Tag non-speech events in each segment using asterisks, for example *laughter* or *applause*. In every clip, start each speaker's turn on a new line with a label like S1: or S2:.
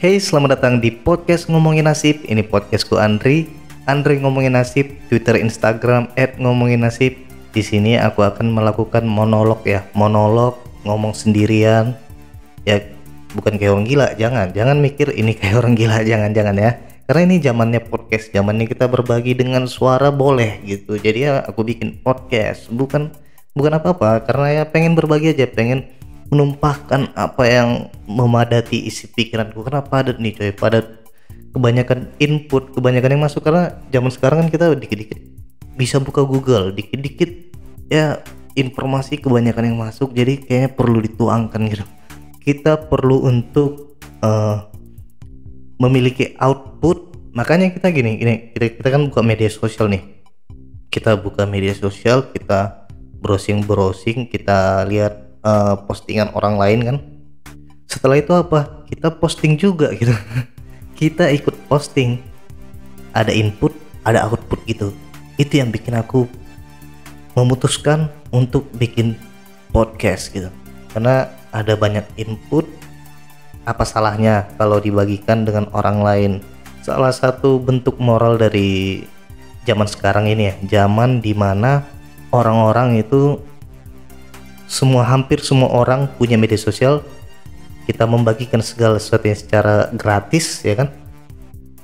S1: Hey, selamat datang di podcast Ngomongin Nasib. Ini podcastku Andri. Andri Ngomongin Nasib, Twitter, Instagram @ngomongin nasib. Di sini aku akan melakukan monolog ya, monolog ngomong sendirian. Ya, bukan kayak orang gila, jangan. Jangan mikir ini kayak orang gila, *laughs* jangan, jangan ya. Karena ini zamannya podcast, zamannya kita berbagi dengan suara boleh gitu. Jadi ya aku bikin podcast, bukan bukan apa-apa karena ya pengen berbagi aja, pengen menumpahkan apa yang memadati isi pikiranku. Karena padat nih coy? Padat kebanyakan input kebanyakan yang masuk. Karena zaman sekarang kan kita dikit-dikit bisa buka Google dikit-dikit ya informasi kebanyakan yang masuk. Jadi kayaknya perlu dituangkan gitu. Kita perlu untuk uh, memiliki output. Makanya kita gini gini kita, kita kan buka media sosial nih. Kita buka media sosial kita browsing browsing kita lihat uh, postingan orang lain kan. Setelah itu apa? Kita posting juga gitu. *laughs* Kita ikut posting. Ada input ada output gitu. Itu yang bikin aku memutuskan untuk bikin podcast gitu. Karena ada banyak input apa salahnya kalau dibagikan dengan orang lain? Salah satu bentuk moral dari zaman sekarang ini ya. Zaman di mana orang-orang itu semua hampir semua orang punya media sosial. Kita membagikan segala sesuatu secara gratis ya kan?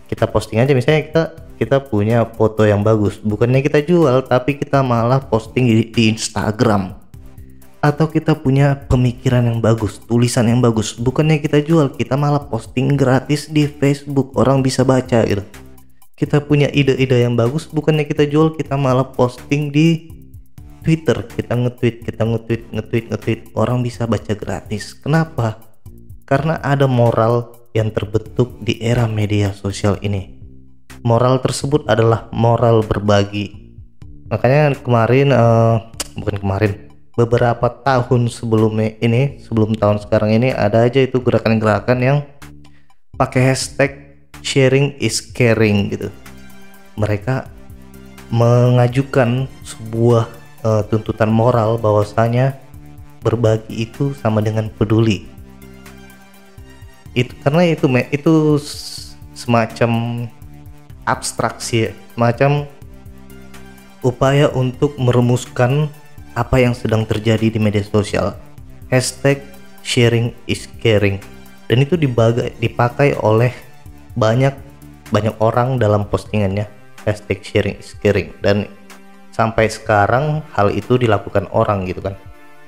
S1: Kita posting aja misalnya kita kita punya foto yang bagus. Bukannya kita jual tapi kita malah posting di, di Instagram. Atau kita punya pemikiran yang bagus tulisan yang bagus. Bukannya kita jual kita malah posting gratis di Facebook. Orang bisa baca gitu. Kita punya ide-ide yang bagus bukannya kita jual kita malah posting di Twitter kita nge-tweet kita nge-tweet nge-tweet nge-tweet. Orang bisa baca gratis. Kenapa? Karena ada moral yang terbentuk di era media sosial ini. Moral tersebut adalah moral berbagi. Makanya kemarin uh, bukan kemarin beberapa tahun sebelum ini sebelum tahun sekarang ini ada aja itu gerakan-gerakan yang pakai hashtag sharing is caring gitu. Mereka mengajukan sebuah uh, tuntutan moral bahwasanya berbagi itu sama dengan peduli. Itu karena itu itu semacam abstraksi semacam upaya untuk merumuskan apa yang sedang terjadi di media sosial. Hashtag sharing is caring. Dan itu dibagai, dipakai oleh banyak banyak orang dalam postingannya. Hashtag sharing is caring. Dan sampai sekarang hal itu dilakukan orang gitu kan.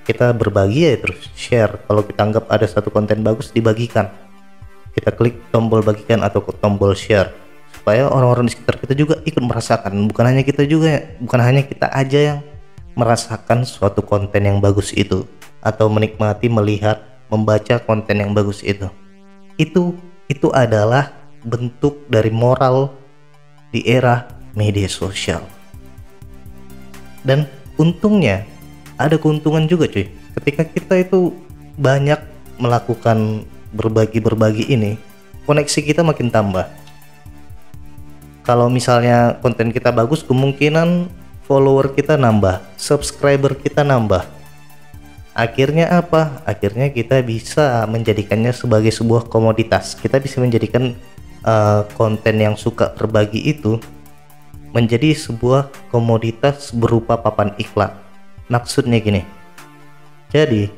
S1: Kita berbagi ya terus share. Kalau kita anggap ada satu konten bagus dibagikan. Kita klik tombol bagikan atau tombol share. Supaya orang-orang di sekitar kita juga ikut merasakan. Bukan hanya kita juga bukan hanya kita aja yang merasakan suatu konten yang bagus itu. Atau menikmati melihat membaca konten yang bagus itu. Itu itu adalah bentuk dari moral di era media sosial dan untungnya ada keuntungan juga cuy. Ketika kita itu banyak melakukan berbagi-berbagi ini koneksi kita makin tambah. Kalau misalnya konten kita bagus kemungkinan follower kita nambah subscriber kita nambah. Akhirnya apa? Akhirnya kita bisa menjadikannya sebagai sebuah komoditas. Kita bisa menjadikan uh, konten yang suka berbagi itu menjadi sebuah komoditas berupa papan iklan. Maksudnya gini. Jadi,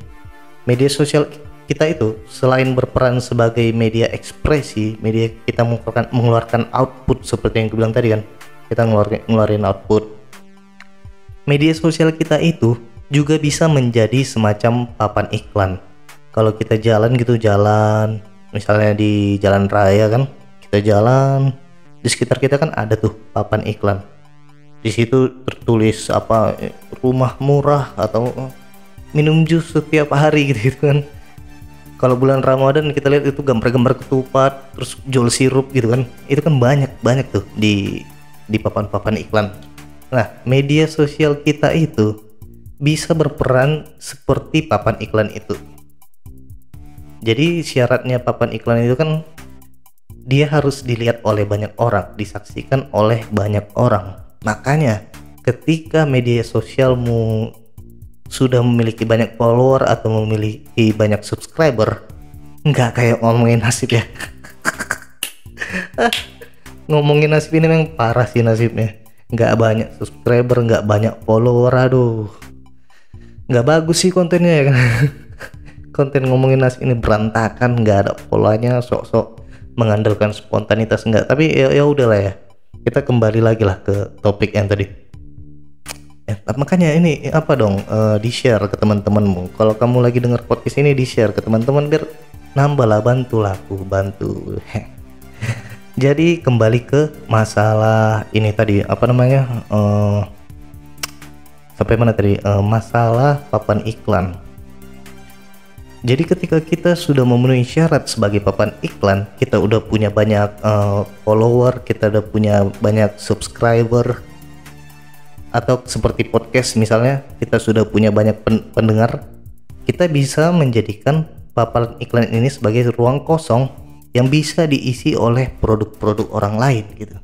S1: media sosial kita itu selain berperan sebagai media ekspresi, media kita mengeluarkan, mengeluarkan output seperti yang gue bilang tadi kan. Kita ngeluarin, ngeluarin output. Media sosial kita itu juga bisa menjadi semacam papan iklan. Kalau kita jalan gitu jalan, misalnya di jalan raya kan, kita jalan di sekitar kita kan ada tuh papan iklan. Di situ tertulis apa rumah murah atau minum jus setiap hari gitu, *laughs* gitu kan. Kalau bulan Ramadan kita lihat itu gambar-gambar ketupat terus jual sirup gitu kan. Itu kan banyak banyak tuh di di papan-papan iklan. Nah media sosial kita itu bisa berperan seperti papan iklan itu. Jadi syaratnya papan iklan itu kan dia harus dilihat oleh banyak orang, disaksikan oleh banyak orang. Makanya ketika media sosialmu sudah memiliki banyak follower atau memiliki banyak subscriber, nggak kayak ngomongin nasib ya. *laughs* ngomongin nasib ini memang parah sih nasibnya nggak banyak subscriber nggak banyak follower aduh nggak bagus sih kontennya ya kan *laughs* konten ngomongin nasib ini berantakan nggak ada polanya sok-sok mengandalkan spontanitas enggak. Tapi ya ya udahlah ya. Kita kembali lagi lah ke topik yang tadi. Eh, makanya ini apa dong uh, di share ke teman-temanmu. Kalau kamu lagi dengar podcast ini di share ke teman-teman biar nambah lah bantulah aku bantu. *laughs* Jadi kembali ke masalah ini tadi. Apa namanya uh, sampai mana tadi? Uh, masalah papan iklan jadi ketika kita sudah memenuhi syarat sebagai papan iklan, kita udah punya banyak uh, follower, kita udah punya banyak subscriber, atau seperti podcast misalnya, kita sudah punya banyak pen pendengar, kita bisa menjadikan papan iklan ini sebagai ruang kosong yang bisa diisi oleh produk-produk orang lain gitu.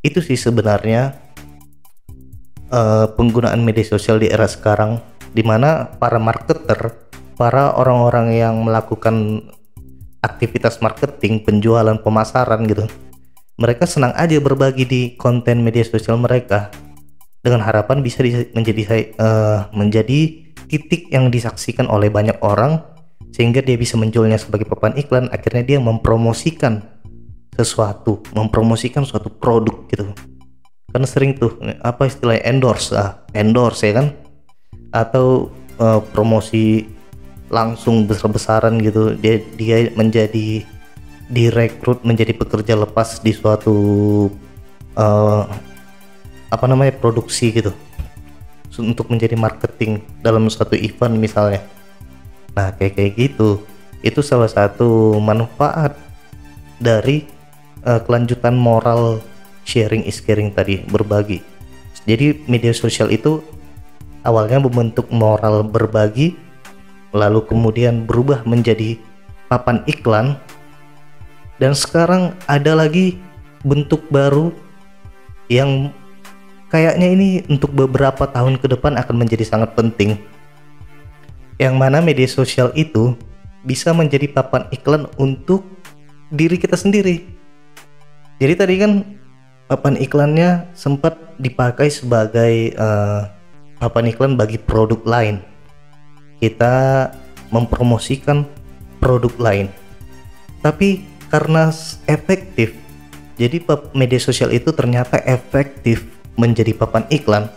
S1: Itu sih sebenarnya uh, penggunaan media sosial di era sekarang di mana para marketer, para orang-orang yang melakukan aktivitas marketing, penjualan, pemasaran gitu. Mereka senang aja berbagi di konten media sosial mereka dengan harapan bisa menjadi uh, menjadi titik yang disaksikan oleh banyak orang sehingga dia bisa menjualnya sebagai papan iklan. Akhirnya dia mempromosikan sesuatu mempromosikan suatu produk gitu. Kan sering tuh apa istilahnya endorse ah endorse ya kan? Atau uh, promosi langsung besar-besaran gitu dia dia menjadi direkrut menjadi pekerja lepas di suatu uh, apa namanya produksi gitu untuk menjadi marketing dalam suatu event misalnya Nah, kayak kayak gitu. Itu salah satu manfaat dari uh, kelanjutan moral sharing is caring tadi, berbagi. Jadi media sosial itu awalnya membentuk moral berbagi lalu kemudian berubah menjadi papan iklan dan sekarang ada lagi bentuk baru yang kayaknya ini untuk beberapa tahun ke depan akan menjadi sangat penting yang mana media sosial itu bisa menjadi papan iklan untuk diri kita sendiri. Jadi tadi kan papan iklannya sempat dipakai sebagai uh, papan iklan bagi produk lain. Kita mempromosikan produk lain. Tapi karena efektif, jadi media sosial itu ternyata efektif menjadi papan iklan.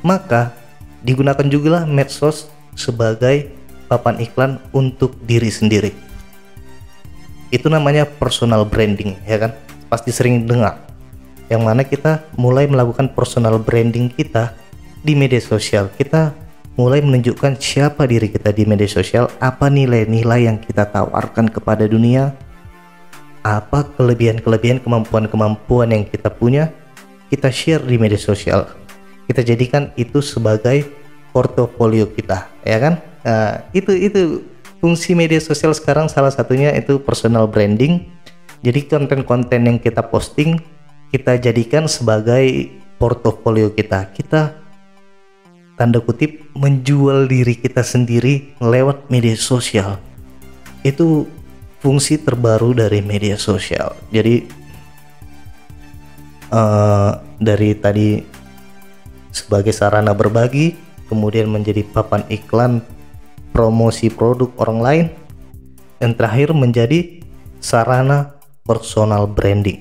S1: Maka digunakan juga medsos sebagai papan iklan untuk diri sendiri. Itu namanya personal branding, ya kan? Pasti sering dengar. Yang mana kita mulai melakukan personal branding kita di media sosial. Kita mulai menunjukkan siapa diri kita di media sosial, apa nilai-nilai yang kita tawarkan kepada dunia, apa kelebihan-kelebihan kemampuan-kemampuan yang kita punya, kita share di media sosial. Kita jadikan itu sebagai portofolio kita ya kan? Nah, itu itu fungsi media sosial sekarang salah satunya itu personal branding. Jadi konten-konten yang kita posting kita jadikan sebagai portofolio kita. Kita tanda kutip menjual diri kita sendiri lewat media sosial itu fungsi terbaru dari media sosial jadi uh, dari tadi sebagai sarana berbagi kemudian menjadi papan iklan promosi produk orang lain, dan terakhir menjadi sarana personal branding.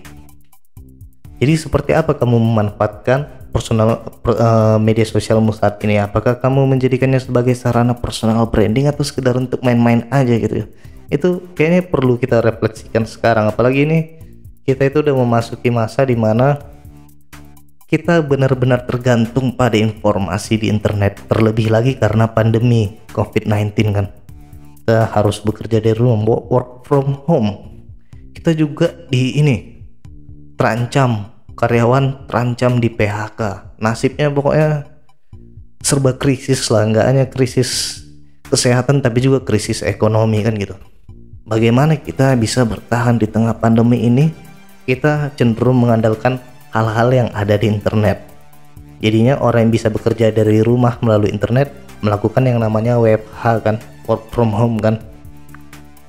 S1: Jadi seperti apa kamu memanfaatkan personal uh, media sosialmu saat ini? Apakah kamu menjadikannya sebagai sarana personal branding atau sekedar untuk main-main aja gitu? Itu kayaknya perlu kita refleksikan sekarang. Apalagi ini kita itu udah memasuki masa di mana kita benar-benar tergantung pada informasi di internet terlebih lagi karena pandemi COVID-19 kan kita harus bekerja dari rumah work from home kita juga di ini terancam karyawan terancam di PHK nasibnya pokoknya serba krisis lah nggak hanya krisis kesehatan tapi juga krisis ekonomi kan gitu bagaimana kita bisa bertahan di tengah pandemi ini kita cenderung mengandalkan hal-hal yang ada di internet. Jadinya orang yang bisa bekerja dari rumah melalui internet melakukan yang namanya WFH kan, work from home kan.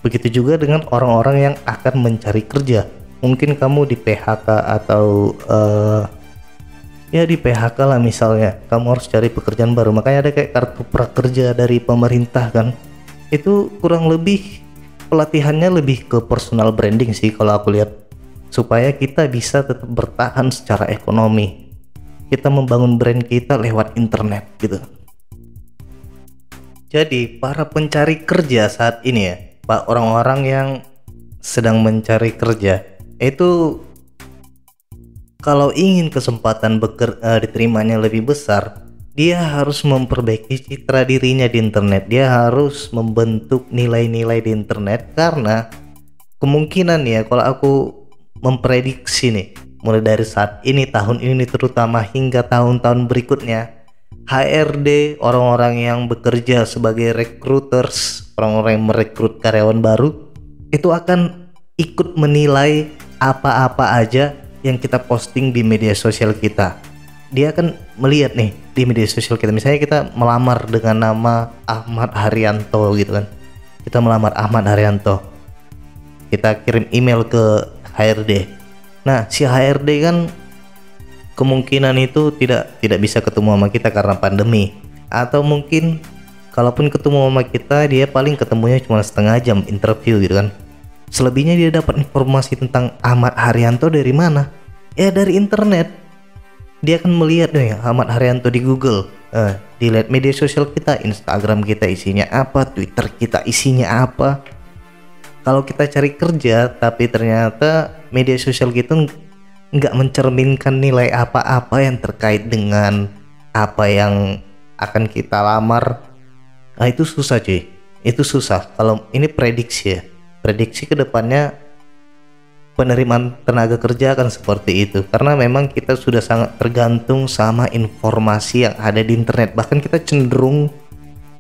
S1: Begitu juga dengan orang-orang yang akan mencari kerja. Mungkin kamu di PHK atau uh, ya di PHK lah misalnya. Kamu harus cari pekerjaan baru. Makanya ada kayak kartu prakerja dari pemerintah kan. Itu kurang lebih pelatihannya lebih ke personal branding sih kalau aku lihat supaya kita bisa tetap bertahan secara ekonomi kita membangun brand kita lewat internet gitu jadi para pencari kerja saat ini ya pak orang-orang yang sedang mencari kerja itu kalau ingin kesempatan beker, uh, diterimanya lebih besar dia harus memperbaiki citra dirinya di internet. Dia harus membentuk nilai-nilai di internet karena kemungkinan ya kalau aku memprediksi nih mulai dari saat ini tahun ini terutama hingga tahun-tahun berikutnya HRD orang-orang yang bekerja sebagai recruiters orang-orang yang merekrut karyawan baru itu akan ikut menilai apa-apa aja yang kita posting di media sosial kita. Dia akan melihat nih di media sosial kita. Misalnya kita melamar dengan nama Ahmad Haryanto gitu kan. Kita melamar Ahmad Haryanto. Kita kirim email ke HRD nah si HRD kan kemungkinan itu tidak tidak bisa ketemu sama kita karena pandemi. Atau mungkin kalaupun ketemu sama kita dia paling ketemunya cuma setengah jam interview gitu kan selebihnya dia dapat informasi tentang Ahmad Haryanto dari mana? Ya dari internet. Dia akan melihat nih Ahmad Haryanto di Google. Uh, dilihat media sosial kita Instagram kita isinya apa Twitter kita isinya apa. Kalau kita cari kerja tapi ternyata media sosial kita nggak mencerminkan nilai apa-apa yang terkait dengan apa yang akan kita lamar. Nah itu susah cuy. Itu susah. Kalau ini prediksi ya prediksi ke depannya penerimaan tenaga kerja akan seperti itu. Karena memang kita sudah sangat tergantung sama informasi yang ada di internet. Bahkan kita cenderung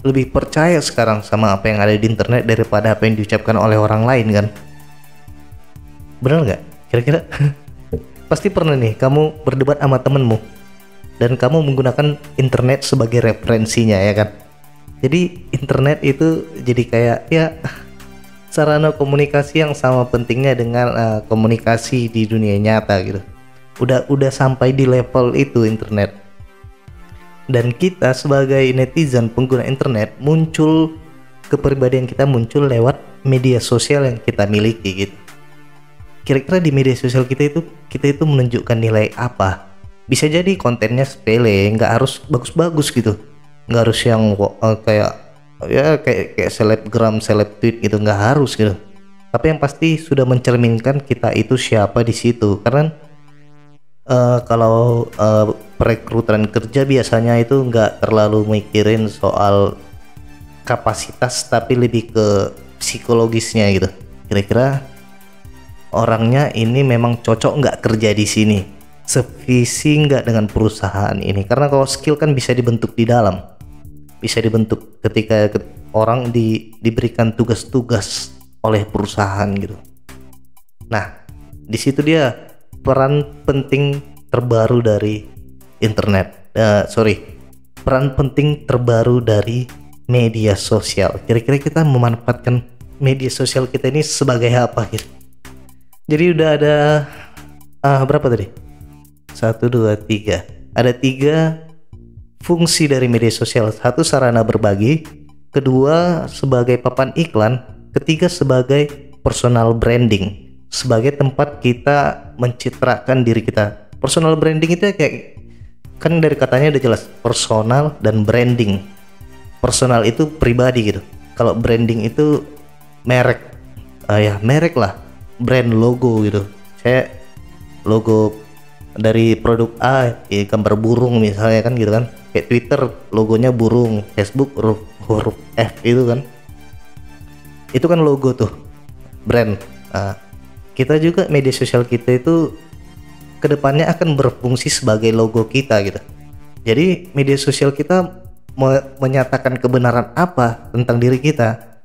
S1: lebih percaya sekarang sama apa yang ada di internet daripada apa yang diucapkan oleh orang lain kan? Benar nggak? Kira-kira? *laughs* Pasti pernah nih kamu berdebat sama temenmu dan kamu menggunakan internet sebagai referensinya ya kan? Jadi internet itu jadi kayak ya sarana komunikasi yang sama pentingnya dengan uh, komunikasi di dunia nyata gitu. Udah udah sampai di level itu internet. Dan kita sebagai netizen pengguna internet muncul kepribadian kita muncul lewat media sosial yang kita miliki gitu. Kira-kira di media sosial kita itu kita itu menunjukkan nilai apa? Bisa jadi kontennya sepele, nggak harus bagus-bagus gitu, nggak harus yang uh, kayak ya kayak kayak selebgram seleb tweet gitu nggak harus gitu. Tapi yang pasti sudah mencerminkan kita itu siapa di situ. Karena uh, kalau uh, perekrutan kerja biasanya itu nggak terlalu mikirin soal kapasitas tapi lebih ke psikologisnya gitu. Kira-kira orangnya ini memang cocok nggak kerja di sini? Sevisi nggak dengan perusahaan ini? Karena kalau skill kan bisa dibentuk di dalam bisa dibentuk ketika orang di, diberikan tugas-tugas oleh perusahaan gitu. Nah, di situ dia peran penting terbaru dari internet. Uh, sorry, peran penting terbaru dari media sosial. Kira-kira kita memanfaatkan media sosial kita ini sebagai apa gitu? Jadi udah ada uh, berapa tadi? Satu, dua, tiga. Ada tiga fungsi dari media sosial. Satu sarana berbagi. Kedua sebagai papan iklan. Ketiga sebagai personal branding. Sebagai tempat kita mencitrakan diri kita. Personal branding itu ya kayak kan dari katanya udah jelas personal dan branding. Personal itu pribadi gitu. Kalau branding itu merek. Uh, ya merek lah. Brand logo gitu. Saya logo dari produk A ya gambar burung misalnya kan gitu kan kayak Twitter logonya burung. Facebook huruf, huruf F itu kan. Itu kan logo tuh brand. Nah, kita juga media sosial kita itu ke depannya akan berfungsi sebagai logo kita gitu. Jadi media sosial kita me menyatakan kebenaran apa tentang diri kita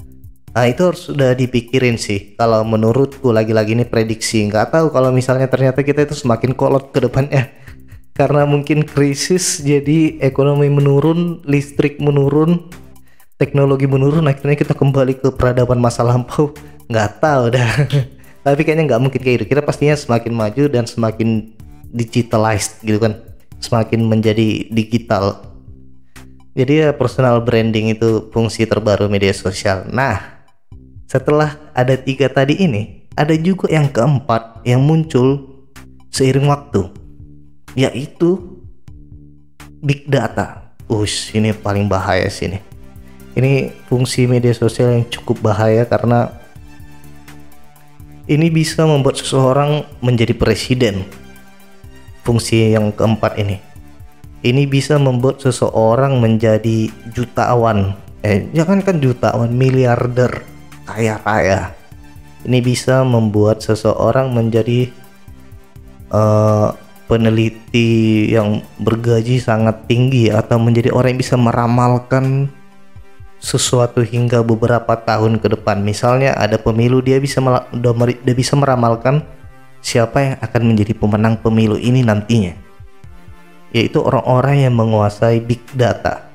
S1: nah itu harus sudah dipikirin sih. Kalau menurutku lagi-lagi ini prediksi nggak tahu kalau misalnya ternyata kita itu semakin kolot ke depannya karena mungkin krisis jadi ekonomi menurun, listrik menurun, teknologi menurun, akhirnya kita kembali ke peradaban masa lampau. nggak tahu dah. *laughs* Tapi kayaknya nggak mungkin kayak gitu. Kita pastinya semakin maju dan semakin digitalized gitu kan. Semakin menjadi digital. Jadi ya personal branding itu fungsi terbaru media sosial. Nah setelah ada tiga tadi ini ada juga yang keempat yang muncul seiring waktu yaitu big data Ush, ini paling bahaya sih ini. Ini fungsi media sosial yang cukup bahaya karena ini bisa membuat seseorang menjadi presiden. Fungsi yang keempat ini. Ini bisa membuat seseorang menjadi jutawan. Eh, jangan kan jutawan, miliarder, kaya raya. Ini bisa membuat seseorang menjadi uh, peneliti yang bergaji sangat tinggi atau menjadi orang yang bisa meramalkan sesuatu hingga beberapa tahun ke depan. Misalnya ada pemilu dia bisa dia bisa meramalkan siapa yang akan menjadi pemenang pemilu ini nantinya. Yaitu orang-orang yang menguasai big data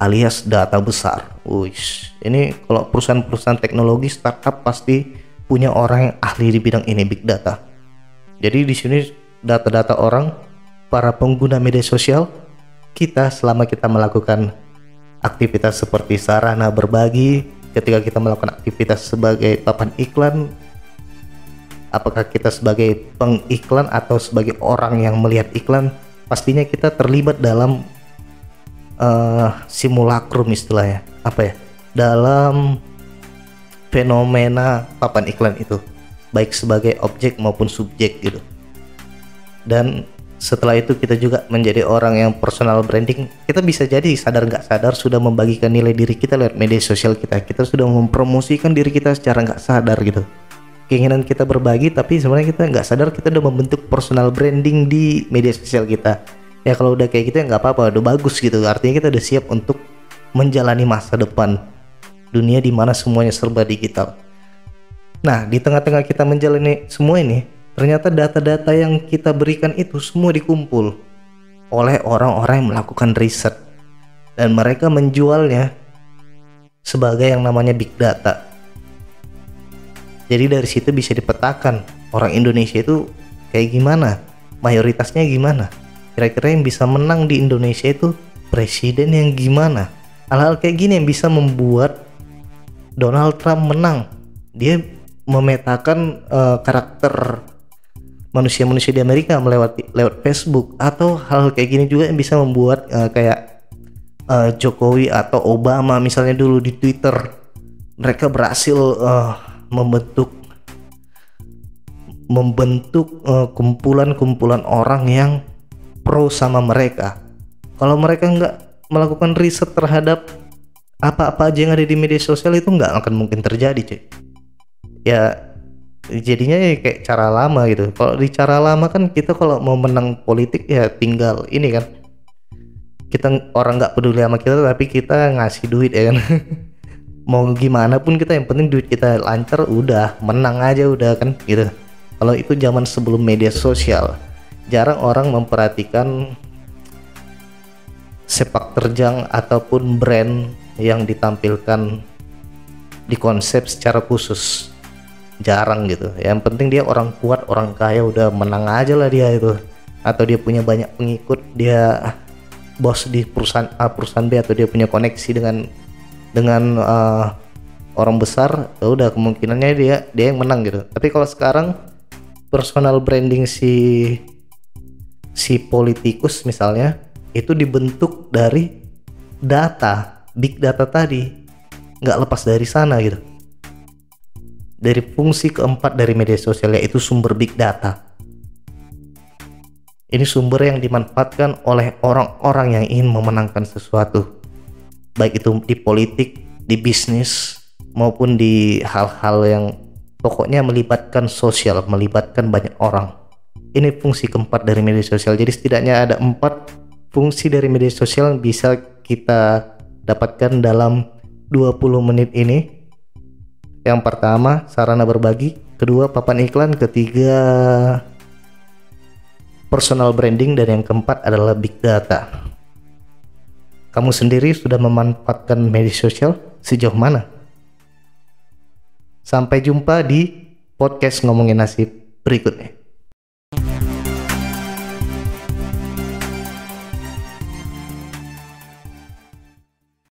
S1: alias data besar. Wih, ini kalau perusahaan-perusahaan teknologi startup pasti punya orang yang ahli di bidang ini big data. Jadi di sini data-data orang, para pengguna media sosial, kita selama kita melakukan aktivitas seperti sarana berbagi, ketika kita melakukan aktivitas sebagai papan iklan, apakah kita sebagai pengiklan atau sebagai orang yang melihat iklan, pastinya kita terlibat dalam uh, simulacrum istilahnya, apa ya? Dalam fenomena papan iklan itu, baik sebagai objek maupun subjek gitu dan setelah itu kita juga menjadi orang yang personal branding. Kita bisa jadi sadar nggak sadar sudah membagikan nilai diri kita lewat media sosial kita. Kita sudah mempromosikan diri kita secara nggak sadar gitu. Keinginan kita berbagi tapi sebenarnya kita nggak sadar kita udah membentuk personal branding di media sosial kita. Ya kalau udah kayak gitu ya nggak apa-apa udah bagus gitu. Artinya kita udah siap untuk menjalani masa depan dunia di mana semuanya serba digital. Nah di tengah-tengah kita menjalani semua ini Ternyata data-data yang kita berikan itu semua dikumpul oleh orang-orang yang melakukan riset dan mereka menjualnya sebagai yang namanya big data. Jadi dari situ bisa dipetakan orang Indonesia itu kayak gimana, mayoritasnya gimana. Kira-kira yang bisa menang di Indonesia itu presiden yang gimana. Hal-hal kayak gini yang bisa membuat Donald Trump menang. Dia memetakan uh, karakter manusia-manusia di Amerika melewati lewat Facebook atau hal kayak gini juga yang bisa membuat uh, kayak uh, Jokowi atau Obama misalnya dulu di Twitter mereka berhasil uh, membentuk membentuk kumpulan-kumpulan uh, orang yang pro sama mereka. Kalau mereka nggak melakukan riset terhadap apa-apa aja yang ada di media sosial itu nggak akan mungkin terjadi, cuy. Ya jadinya ya kayak cara lama gitu. Kalau di cara lama kan kita kalau mau menang politik ya tinggal ini kan. Kita orang nggak peduli sama kita tapi kita ngasih duit ya kan. *laughs* Mau gimana pun kita yang penting duit kita lancar udah menang aja udah kan gitu. Kalau itu zaman sebelum media sosial jarang orang memperhatikan sepak terjang ataupun brand yang ditampilkan di konsep secara khusus jarang gitu. Yang penting dia orang kuat orang kaya udah menang aja lah dia itu. Atau dia punya banyak pengikut dia bos di perusahaan A perusahaan B atau dia punya koneksi dengan dengan uh, orang besar ya udah kemungkinannya dia dia yang menang gitu. Tapi kalau sekarang personal branding si si politikus misalnya itu dibentuk dari data big data tadi. Nggak lepas dari sana gitu dari fungsi keempat dari media sosial yaitu sumber big data. Ini sumber yang dimanfaatkan oleh orang-orang yang ingin memenangkan sesuatu. Baik itu di politik, di bisnis, maupun di hal-hal yang pokoknya melibatkan sosial, melibatkan banyak orang. Ini fungsi keempat dari media sosial. Jadi setidaknya ada empat fungsi dari media sosial yang bisa kita dapatkan dalam 20 menit ini yang pertama, sarana berbagi. Kedua, papan iklan. Ketiga, personal branding. Dan yang keempat adalah big data. Kamu sendiri sudah memanfaatkan media sosial sejauh mana? Sampai jumpa di podcast ngomongin nasib berikutnya.